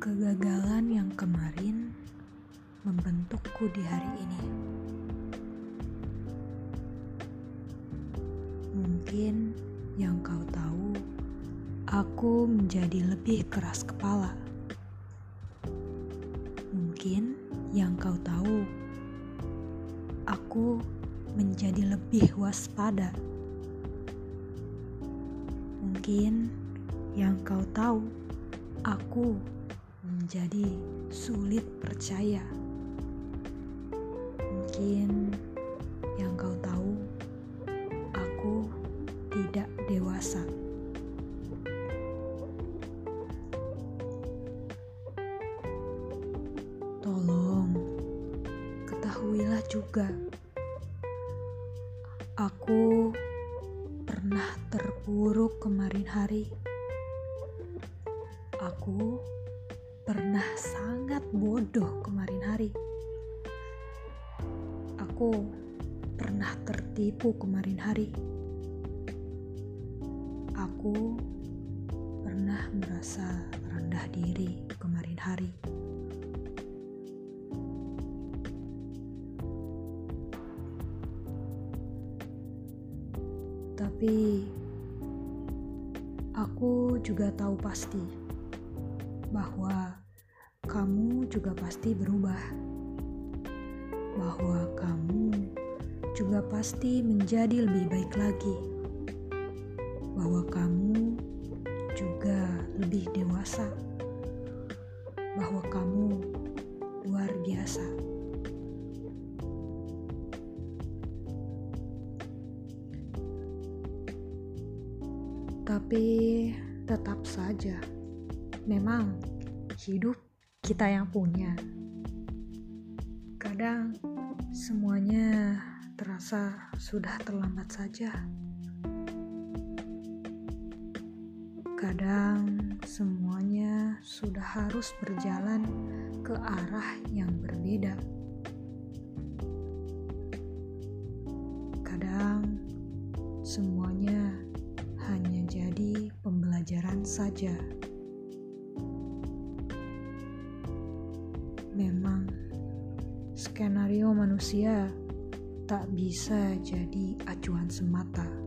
Kegagalan yang kemarin membentukku di hari ini. Mungkin yang kau tahu, aku menjadi lebih keras kepala. Mungkin yang kau tahu, aku menjadi lebih waspada. Mungkin yang kau tahu, aku menjadi sulit percaya. Mungkin yang kau tahu, aku tidak dewasa. Tolong, ketahuilah juga, aku pernah terpuruk kemarin hari. Aku pernah sangat bodoh kemarin hari. Aku pernah tertipu kemarin hari. Aku pernah merasa rendah diri kemarin hari. Tapi aku juga tahu pasti bahwa kamu juga pasti berubah. Bahwa kamu juga pasti menjadi lebih baik lagi. Bahwa kamu juga lebih dewasa. Bahwa kamu luar biasa. Tapi tetap saja, memang hidup kita yang punya. Kadang semuanya terasa sudah terlambat saja. Kadang semuanya sudah harus berjalan ke arah yang berbeda. Kadang semuanya hanya jadi pembelajaran saja. Skenario manusia tak bisa jadi acuan semata.